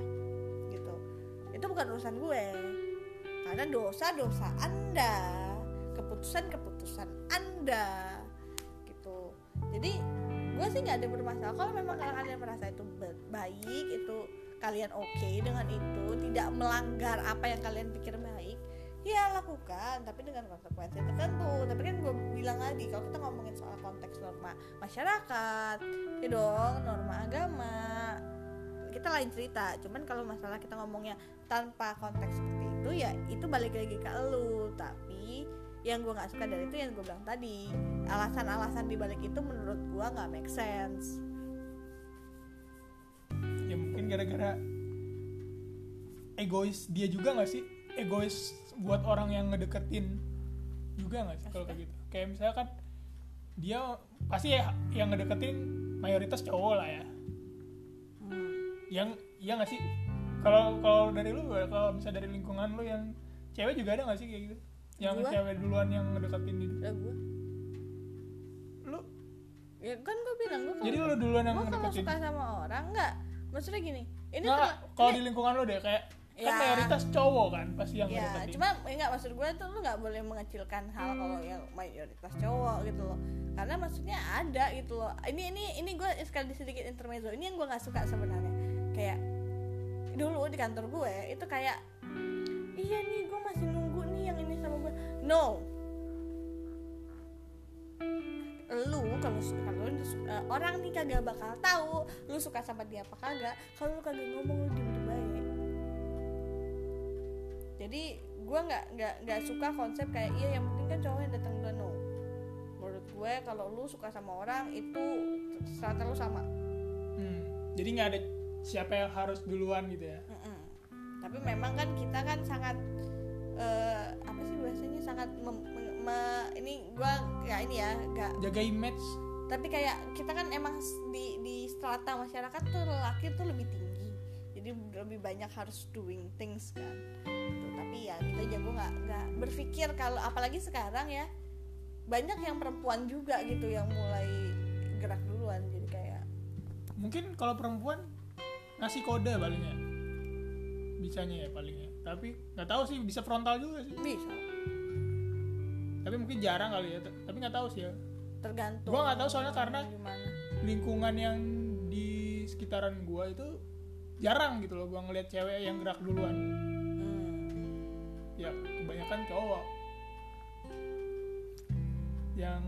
gitu. Itu bukan urusan gue. Karena dosa dosa anda keputusan keputusan anda gitu. Jadi gue sih nggak ada bermasalah. Kalau memang kalian merasa itu ba- baik itu kalian oke dengan itu tidak melanggar apa yang kalian pikir baik ya lakukan tapi dengan konsekuensi tertentu. Tapi kan gue bilang lagi kalau kita ngomongin soal konteks norma masyarakat ya dong norma agama kita lain cerita. Cuman kalau masalah kita ngomongnya tanpa konteks seperti itu ya itu balik lagi ke lu. Tapi yang gue nggak suka dari itu yang gue bilang tadi. Alasan-alasan di balik itu menurut gue nggak make sense. Ya mungkin gara-gara egois dia juga nggak sih? Egois buat orang yang ngedeketin juga nggak sih kalau kayak gitu? Kayak misalnya kan dia pasti ya yang ngedeketin mayoritas cowok lah ya. Yang iya nggak sih? Kalau kalau dari lu kalau misalnya dari lingkungan lu yang cewek juga ada nggak sih kayak gitu yang Gua? cewek duluan yang ngedeketin gitu ya gue lu? Ya kan gue bilang gue jadi lu duluan yang gue kalau suka sama orang nggak? Maksudnya gini ini nggak terla- kalau di lingkungan lu deh kayak kan Ya. mayoritas cowok kan pasti yang ya ngedeketin. cuma enggak maksud gue tuh lu nggak boleh mengecilkan hal kalau yang mayoritas cowok gitu loh. Karena maksudnya ada gitu loh. Ini ini ini gue sekali sedikit intermezzo. Ini yang gue nggak suka sebenarnya. Kayak dulu di kantor gue itu kayak iya nih gue masih nunggu no. Lu kalau su- kalau lu eh, orang nih kagak bakal tahu lu suka sama dia apa kagak kalau lu kagak ngomong lu diem diem baik jadi gue nggak nggak nggak suka konsep kayak iya yang penting kan cowok yang datang duluan no menurut gue kalau lu suka sama orang itu strata lu sama. Hmm, jadi nggak ada siapa yang harus duluan gitu ya? Mm-mm. tapi memang kan kita kan sangat eh, apa sih bahasanya? Sangat mem- me- me- ini gue ya ini ya nggak jaga image. Tapi kayak kita kan emang di di strata masyarakat tuh lelaki tuh lebih tinggi. Jadi lebih banyak harus doing things kan. Tuh, tapi ya kita jago nggak nggak berpikir kalau apalagi sekarang ya banyak yang perempuan juga gitu yang mulai gerak duluan. Jadi kayak mungkin kalau perempuan ngasih kode palingnya. Bisanya ya palingnya tapi nggak tahu sih bisa frontal juga sih. Bisa. Tapi mungkin jarang kali ya tapi nggak tahu sih ya. Tergantung Gua nggak tahu soalnya karena- gimana. lingkungan yang di sekitaran gua itu jarang gitu loh gua ngeliat cewek yang gerak duluan. Hmm. ya kebanyakan cowok. Yang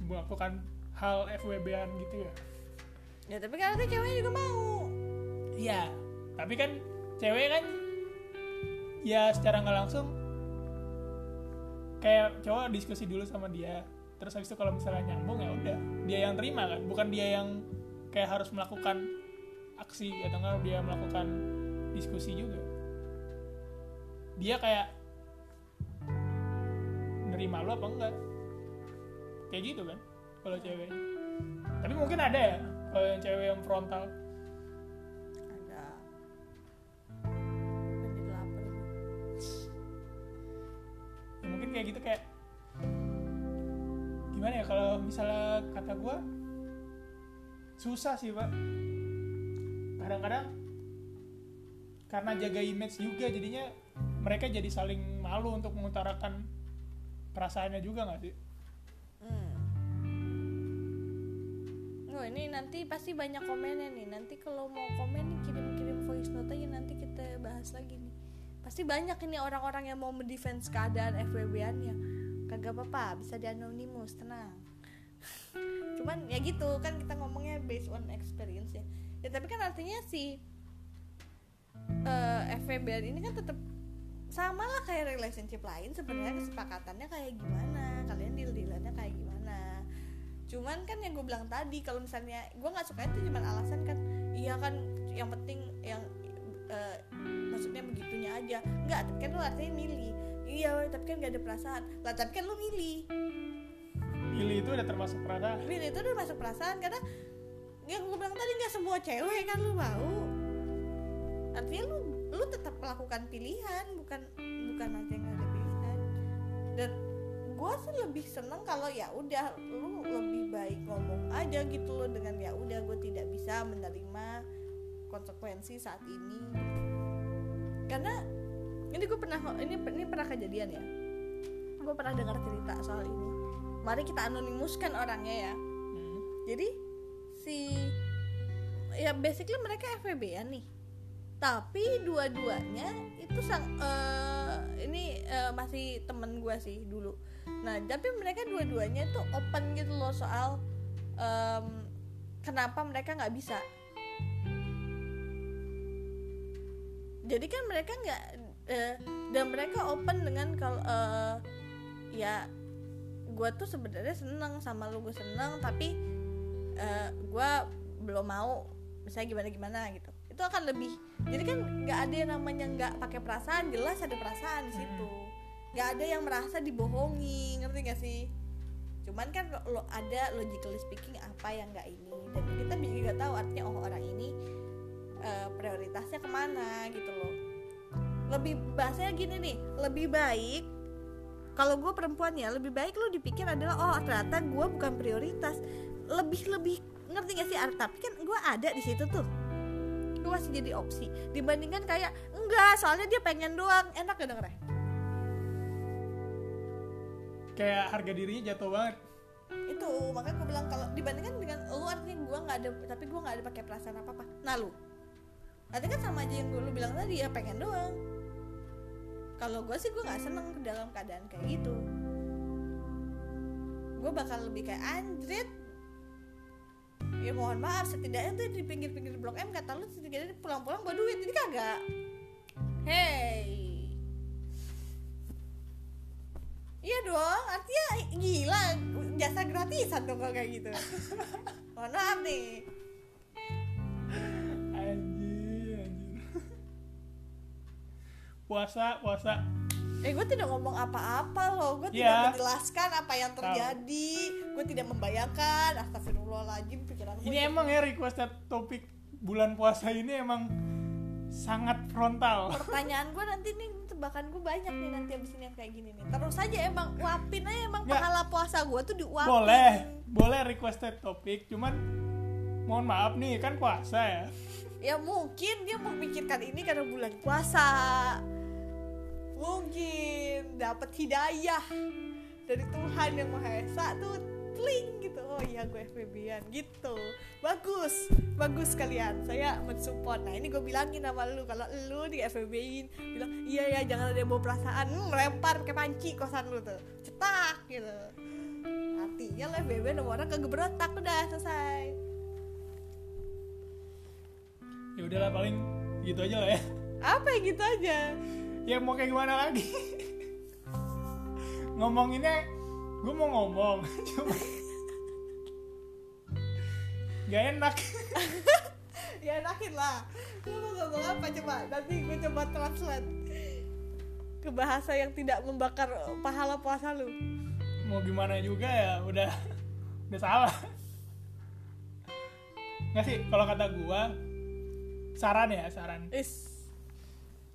melakukan hal FWB-an gitu ya. Ya tapi kan ceweknya juga mau. Iya, tapi kan cewek kan ya secara nggak langsung kayak cowok diskusi dulu sama dia. Terus habis itu kalau misalnya nyambung ya udah. Dia yang terima kan? Bukan dia yang kayak harus melakukan aksi atau enggak dia melakukan diskusi juga. Dia kayak nerima lu apa enggak kayak gitu kan kalau cewek tapi mungkin ada ya kalau yang cewek yang frontal kayak gitu kayak gimana ya kalau misalnya kata gua susah sih pak kadang-kadang karena jaga image juga jadinya mereka jadi saling malu untuk mengutarakan perasaannya juga nggak sih Hmm. Oh ini nanti pasti banyak komennya nih. Nanti kalau mau komen kirim-kirim voice note aja nanti kita bahas lagi nih. Pasti banyak ini orang-orang yang mau mendefense keadaan FWB-annya. Kagak apa-apa, bisa di anonymous, tenang. Cuman ya gitu kan kita ngomongnya based on experience ya. Ya tapi kan artinya si eh FWB ini kan tetap sama lah kayak relationship lain sebenarnya kesepakatannya kayak gimana kalian deal dealannya kayak gimana cuman kan yang gue bilang tadi kalau misalnya gue nggak suka itu cuma alasan kan iya kan yang penting yang eh, maksudnya begitunya aja. Nggak tapi kan lu artinya milih. Iya tapi kan gak ada perasaan. Lah tapi kan lu milih. Pilih itu udah termasuk perasaan. Milih itu udah masuk perasaan karena yang gue bilang tadi nggak semua cewek kan lu mau. Artinya lu lu tetap melakukan pilihan bukan bukan nanti nggak ada pilihan. Dan gue sih lebih seneng kalau ya udah lu lebih baik ngomong aja gitu loh dengan ya udah gue tidak bisa menerima konsekuensi saat ini karena ini gue pernah ini ini pernah kejadian ya. Gue pernah dengar cerita soal ini. Mari kita anonimuskan orangnya ya. Hmm. jadi si ya basically mereka FWB ya nih. Tapi dua-duanya itu sang eh, ini eh, masih temen gue sih dulu. Nah tapi mereka dua-duanya tuh open gitu loh soal em, kenapa mereka nggak bisa jadi kan mereka nggak eh, dan mereka open dengan kalau eh, ya gue tuh sebenarnya seneng sama lu gue seneng tapi eh, gue belum mau misalnya gimana gimana gitu. Itu akan lebih jadi kan nggak ada yang namanya nggak pakai perasaan jelas ada perasaan di situ. Nggak ada yang merasa dibohongi ngerti gak sih? Cuman kan lo, lo- ada logically speaking apa yang nggak ini dan kita juga tahu artinya oh orang ini eh, prioritasnya ke mana gitu loh. Lebih bahasanya gini nih lebih baik kalau gue perempuan ya lebih baik lu dipikir adalah oh ternyata gue bukan prioritas. Lebih lebih ngerti gak sih tapi kan gue ada di situ tuh. Gue masih jadi opsi dibandingkan kayak enggak soalnya dia pengen doang. Enak gak dengernya kayak harga dirinya jatuh banget. Itu makanya gue bilang kalau dibandingkan dengan lu artinya gue nggak ada tapi gue nggak ada pakai perasaan apa apa nah lu artinya kan sama aja yang gue lu bilang tadi ya pengen doang. Kalau gue sih gue nggak seneng dalam keadaan kayak gitu. Gue bakal lebih kayak anjrit. Ya mohon maaf setidaknya tuh di pinggir-pinggir blok M kata lu setidaknya pulang-pulang bawa duit ini kagak. Hey. Iya dong, artinya gila jasa gratisan dong kalau kayak gitu. Mohon maaf nih. Puasa puasa Eh gue tidak ngomong apa-apa loh, gue Iya. tidak menjelaskan apa yang terjadi, gue tidak membayangkan. Astagfirullahaladzim pikiran gue. ini emang ya requested topik bulan puasa ini emang sangat frontal Pertanyaan gue nanti nih tebakan gue banyak nih nanti abis ini yang kayak gini nih. Terus aja emang uapin aja emang Nggak. pahala puasa gue tuh diuapin. boleh boleh requested topik cuman mohon maaf nih kan puasa ya Ya mungkin dia memikirkan ini karena bulan puasa. Mungkin dapat hidayah dari Tuhan yang Maha Esa tuh tling gitu. Oh iya gue FBB-an gitu. Bagus, bagus kalian. Saya mensupport. Nah ini gue bilangin sama lu kalau lu di FBB-in bilang iya ya jangan ada yang bawa perasaan Hmm, melempar ke panci kosan lu tuh. Cetak gitu. Artinya lah FBB sama orang kagak berotak udah selesai. Ya udahlah paling gitu aja lah ya. Apa yang gitu aja? ya mau kayak gimana lagi? Ngomonginnya gue mau ngomong. Cuma gak enak. Ya enakin lah. Lu mau ngomong apa coba? Nanti gue coba translate ke bahasa yang tidak membakar pahala puasa lu. Mau gimana juga ya? Udah udah salah. Nggak sih kalau kata gua saran ya saran. Is.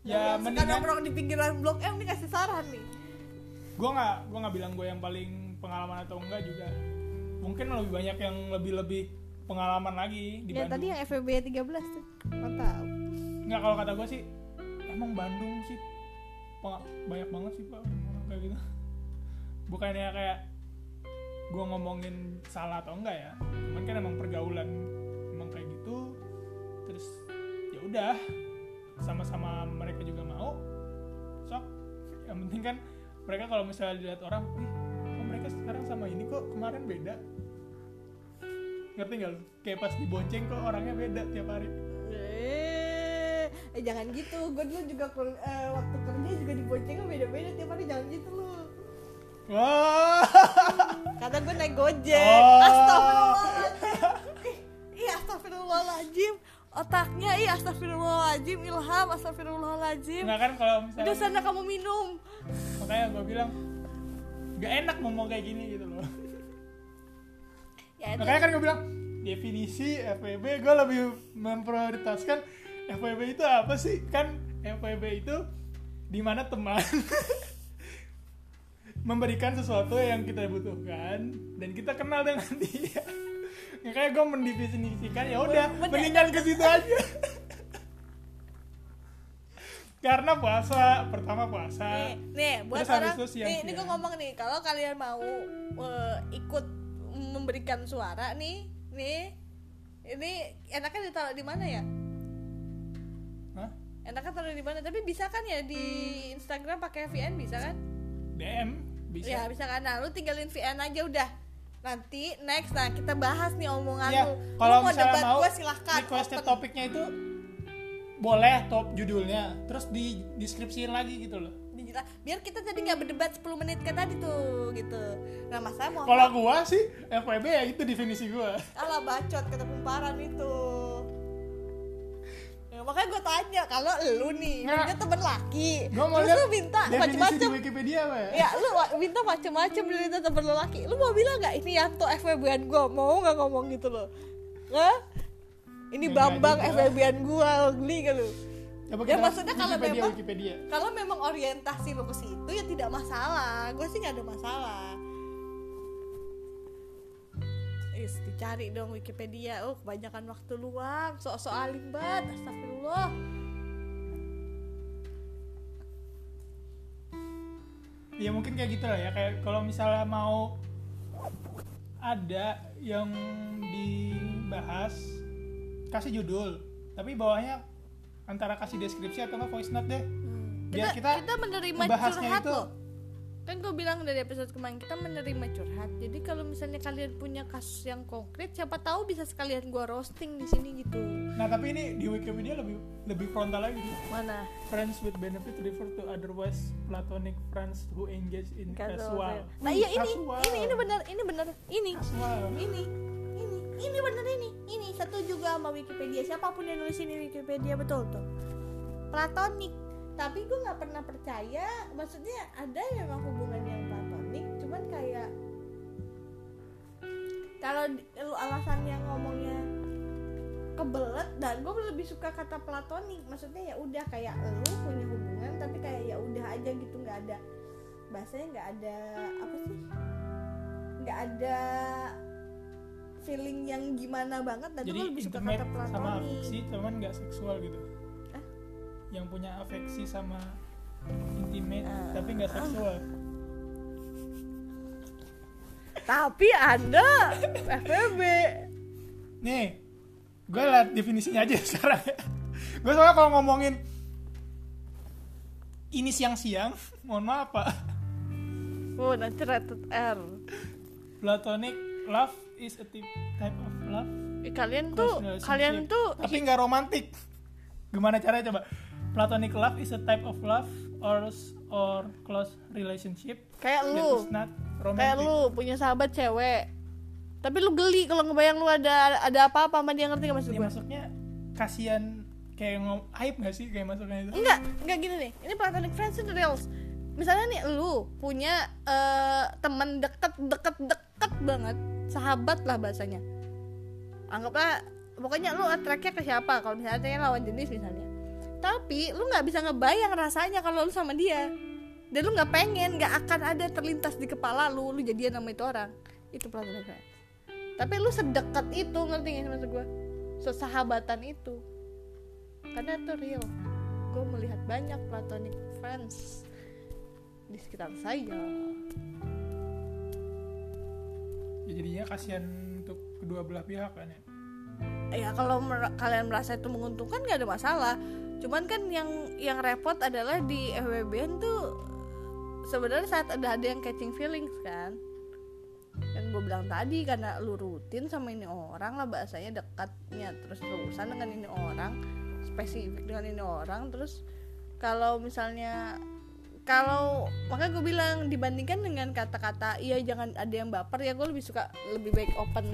Ya suka mendingan nongkrong di pinggiran blok M nih kasih saran nih. Gua nggak gua nggak bilang gua yang paling pengalaman atau enggak juga. Mungkin lebih banyak yang lebih lebih pengalaman lagi di ya Bandung. tadi yang FVB 13 tuh. Kau tahu. Nggak kalau kata gua sih emang Bandung sih banyak banget sih pak orang kayak gitu. Bukannya kayak gua ngomongin salah atau enggak ya. Cuman kan emang pergaulan emang kayak gitu. Terus ya udah sama-sama mereka juga mau. Sok yang penting kan mereka kalau misalnya dilihat orang wih kok mereka sekarang sama ini kok kemarin beda? Ngerti nggak lu? Kayak pas dibonceng kok orangnya beda tiap hari. Eh, eh jangan gitu. Gue dulu juga eh, waktu kerja juga diboncengnya beda-beda tiap hari. Jangan gitu lu. Wah. Kata gue naik gojek. Oh. astagfirullahaladzim. Ih, iya astagfirullahaladzim otaknya iya astagfirullahaladzim ilham astagfirullahaladzim. Nggak kan kalau udah misalnya sana kamu minum. Makanya gue bilang nggak enak ngomong kayak gini gitu loh. Ya itu makanya kan gue bilang definisi FWB gue lebih memprioritaskan FWB itu apa sih? Kan FWB itu di mana teman memberikan sesuatu yang kita butuhkan dan kita kenal dengan dia makanya gue mendefinisikan ya udah Men- mendingan ke situ aja. Karena puasa pertama puasa. Nih, nih buat Terus orang itu siang-siang. nih ini gue ngomong nih kalau kalian mau eh, ikut memberikan suara nih nih ini enaknya ditaruh di mana ya? Hah? enaknya taruh di mana? Tapi bisa kan ya di Instagram pakai VN bisa kan? DM bisa. Ya bisa kan? Nah lu tinggalin VN aja udah nanti next. Nah kita bahas nih omongan Ya, lu. Kalau lu mau debat mau gue silahkan. requested open. topiknya itu boleh top judulnya, terus di deskripsiin lagi gitu loh. Biar kita tadi nggak berdebat 10 menit kayak tadi tuh gitu. Nah masa mau Kalau gua sih FWB ya itu definisi gua. Alah bacot kata kumparan itu ya, makanya gue tanya kalau lu nih Nggak. punya temen laki Gua mau terus lu minta definisi di Wikipedia apa ya? ya lu minta macem-macem dari temen lu laki lu mau bilang nggak ini Yanto FWB-an gue mau nggak ngomong gitu loh Hah? ini Ya, Bambang nggak. FWB-an gue geli kan lu Coba Ya, kita maksudnya kalau memang- kalau memang orientasi lu ke situ ya tidak masalah gue sih nggak ada masalah Is, dicari dong Wikipedia. Oh kebanyakan waktu luang. Sok-sok alim banget astagfirullah. Ya mungkin kayak gitu lah ya. Kayak kalau misalnya mau ada yang dibahas kasih judul, tapi bawahnya antara kasih deskripsi atau enggak voice note deh. Biar kita, kita kita menerima curhat itu- loh kan gue bilang dari episode kemarin kita menerima curhat jadi kalau misalnya kalian punya kasus yang konkret siapa tahu bisa sekalian gue roasting di sini gitu Nah tapi ini di Wikipedia lebih lebih frontal lagi. mana Friends with benefit refer to otherwise platonic friends who engage in Casual casual. nah iya ini Casual. ini ini benar ini benar ini Casual. ini ini ini bener ini ini satu juga sama Wikipedia siapa pun yang nulis ini Wikipedia betul tuh platonik tapi gue nggak pernah percaya. Maksudnya ada memang hubungan yang platonik cuman kayak kalau lu alasannya ngomongnya kebelet dan gue lebih suka kata platonik. Maksudnya ya udah kayak lu punya hubungan tapi kayak ya udah aja gitu nggak ada bahasanya nggak ada apa sih? Nggak ada feeling yang gimana banget dan gue lebih suka kata sama platonik. afeksi cuman nggak seksual gitu. Yang punya afeksi sama intimate Ah. tapi nggak seksual. tapi anda FBB Nih, gue liat definisinya aja sekarang. gue soalnya kalau ngomongin ini siang-siang, mohon maaf pak. oh nanti rated R Platonic love is a type type of love. Eh, kalian tuh kalian tuh tapi nggak romantis. Gimana caranya coba? Platonic love is a type of love or or close relationship. Kayak lu. kayak lu punya sahabat cewek. Tapi lu geli kalau ngebayang lu ada ada apa-apa sama dia ngerti gak maksud Ya, gue maksudnya kasihan kayak ngom aib gak sih kayak masuknya itu? enggak enggak gini nih. Ini platonic friends itu reals. Misalnya nih lu punya eh, teman deket deket deket banget. Sahabat lah bahasanya. Anggaplah pokoknya lu attract-nya ke siapa? Kalau misalnya lawan jenis misalnya tapi lu nggak bisa ngebayang rasanya kalau lu sama dia. Dan lu nggak pengen nggak akan ada terlintas di kepala lu lu jadian sama itu orang. Itu friends tapi lu sedekat itu ngerti gak maksud gue sesahabatan itu. Karena itu real. Gue melihat banyak platonic friends di sekitar saya. Ya, jadinya kasihan untuk kedua belah pihak kan ya. Ya kalau mer- kalian merasa itu menguntungkan gak ada masalah. Cuman kan yang yang repot adalah di FWB tuh sebenarnya saat ada ada yang catching feelings kan. Yang gue bilang tadi karena lu rutin sama ini orang lah bahasanya dekatnya terus terusan dengan ini orang spesifik dengan ini orang terus kalau misalnya kalau makanya gue bilang dibandingkan dengan kata-kata iya jangan ada yang baper ya gue lebih suka lebih baik open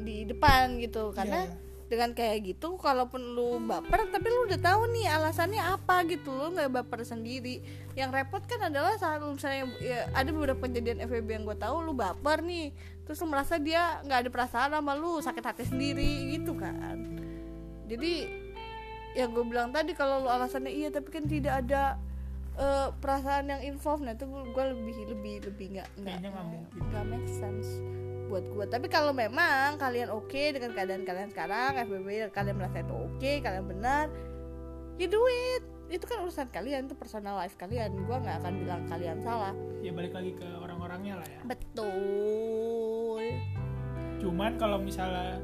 di depan gitu. Karena Iya, iya. dengan kayak gitu kalaupun lu baper tapi lu udah tahu nih alasannya apa gitu. Lu nggak baper sendiri. Yang repot kan adalah saat lu misalnya ya, ada beberapa kejadian FWB yang gue tahu lu baper nih. Terus lu merasa dia nggak ada perasaan sama lu sakit hati sendiri gitu kan. Jadi yang gue bilang tadi kalau lu alasannya iya tapi kan tidak ada eh, perasaan yang involved nah itu gue lebih lebih lebih nggak nggak make sense buat gue tapi kalau memang kalian oke dengan keadaan kalian sekarang FBB kalian merasa itu oke kalian benar ya do it. Itu kan urusan kalian itu personal life kalian. Gue nggak akan bilang kalian salah. Ya balik lagi ke orang-orangnya lah ya. betul. Cuman kalau misalnya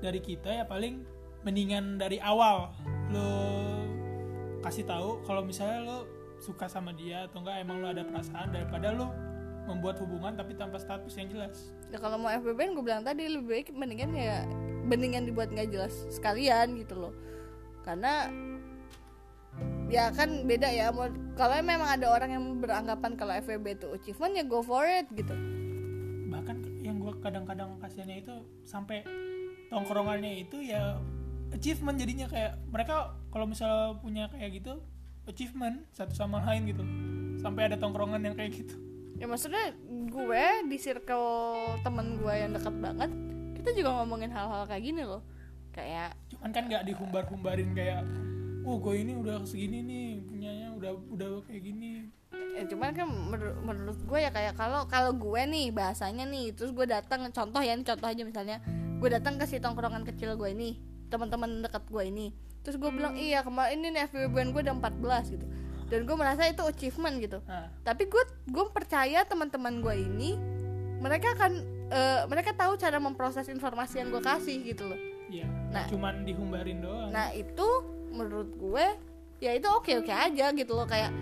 dari kita ya paling mendingan dari awal lo kasih tahu kalau misalnya lo suka sama dia atau enggak emang lo ada perasaan daripada lo membuat hubungan tapi tanpa status yang jelas. ya kalau mau FBB gue bilang tadi lebih baik mendingan ya mendingan dibuat nggak jelas sekalian gitu loh karena ya kan beda ya mau kalau memang ada orang yang beranggapan kalau FWB itu achievement ya go for it gitu Bahkan yang gua kadang-kadang kasihannya itu sampai tongkrongannya itu ya achievement jadinya kayak mereka kalau misalnya punya kayak gitu achievement satu sama lain gitu. Sampai ada tongkrongan yang kayak gitu. Ya maksudnya gue di circle temen gue yang dekat banget kita juga ngomongin hal-hal kayak gini loh. Kayak cuman kan nggak dihumbar-humbarin kayak oh gue ini udah segini nih punyanya udah udah kayak gini. Ya cuman kan menur- menurut gue ya kayak kalau kalau gue nih bahasanya nih terus gue datang contoh ya ini contoh aja misalnya. Gue datang ke si tongkrongan kecil gue ini teman-teman dekat gue ini. Terus gue bilang iya kemarin ini nih FBB gue udah 14 gitu dan gue merasa itu achievement gitu. Nah tapi gue gue percaya teman-teman gue ini mereka akan eh, mereka tahu cara memproses informasi yang gue kasih gitu loh. Ya Nah. cuman dihumbarin doang. Nah itu menurut gue ya itu oke oke aja gitu loh. Kayak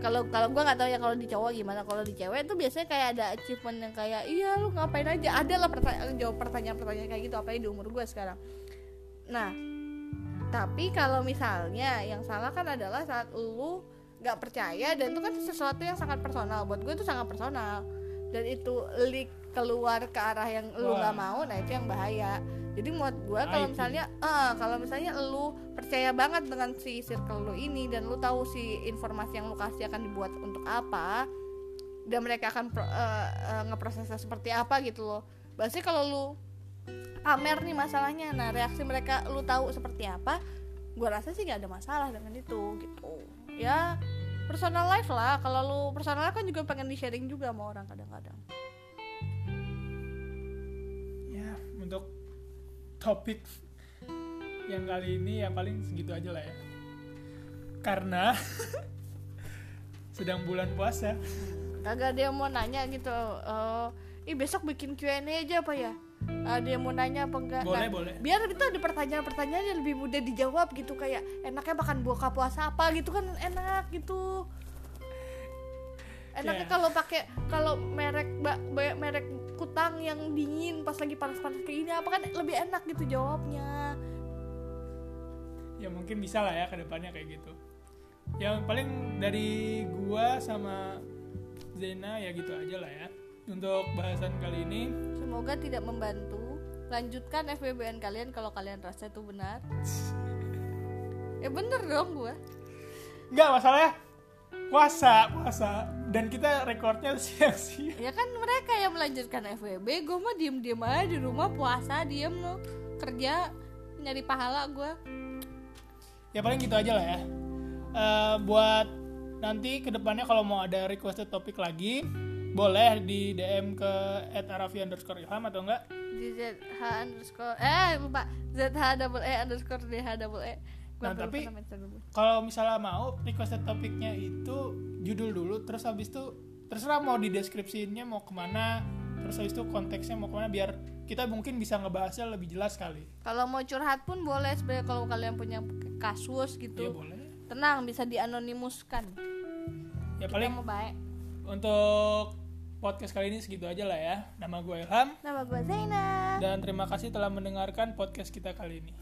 kalau kalau gue nggak tahu ya kalau di cowok gimana. Kalau di cewek tuh biasanya kayak ada achievement yang kayak iya lu ngapain aja? Ada lah pertanyaan jawab pertanyaan pertanyaan kayak gitu apalagi di umur gue sekarang. Nah tapi kalau misalnya yang salah kan adalah saat lu nggak percaya dan itu kan sesuatu yang sangat personal. Buat gue itu sangat personal. Dan itu leak keluar ke arah yang lu nggak mau nah itu yang bahaya. Jadi buat gue kalau Aib misalnya eh kalau misalnya lu percaya banget dengan si circle lu ini dan lu tahu si informasi yang lu kasih akan dibuat untuk apa dan mereka akan pro- eh, eh, ngeprosesnya seperti apa gitu loh. Berarti kalau lu pamer nih masalahnya nah reaksi mereka lu tahu seperti apa gue rasa sih gak ada masalah dengan itu gitu ya personal life lah. Kalau lu personal life kan juga pengen di sharing juga sama orang kadang-kadang. Ya untuk topik yang kali ini ya paling segitu aja lah ya. Karena sedang bulan puasa. Kagak yang mau nanya gitu. Eh ih besok bikin Q&A aja apa ya ada yang mau nanya apa enggak. Boleh Nah, boleh. biar itu ada pertanyaan-pertanyaan yang lebih mudah dijawab gitu kayak enaknya makan buka puasa apa gitu kan enak gitu. Enaknya Ya. kalau pakai kalau merek ba- ba- merek kutang yang dingin pas lagi panas-panas kayak gini apa kan lebih enak gitu jawabnya. Ya mungkin bisa lah ya ke depannya kayak gitu. Yang paling dari gua sama Zena ya gitu aja lah ya untuk bahasan kali ini Semoga tidak membantu. Lanjutkan FWB-an kalian kalau kalian rasa itu benar. ya bener dong gua. nggak masalahnya puasa puasa dan kita rekornya siang-siang Ya kan mereka yang melanjutkan FWB, gue mah diem-diem aja di rumah puasa diem lo kerja nyari pahala gue. ya paling gitu aja lah ya Eh, buat nanti ke depannya kalau mau ada requested topik lagi boleh di DM ke @arafi underscore ilham atau enggak di ZH underscore eh lupa ZH double E underscore DH double E. Gua Nah, tapi- kalau misalnya mau requested topiknya itu judul dulu terus habis itu terserah mau di deskripsinya mau ke mana terus habis itu konteksnya mau ke mana biar kita mungkin bisa ngebahasnya lebih jelas kali Kalau mau curhat pun boleh sebenarnya kalau kalian punya kasus ya gitu. boleh Tenang bisa dianonimuskan. ya Kita paling mau baik. untuk podcast kali ini segitu aja lah ya. Nama gue Ilham. Nama gue Zaina. Dan terima kasih telah mendengarkan podcast kita kali ini.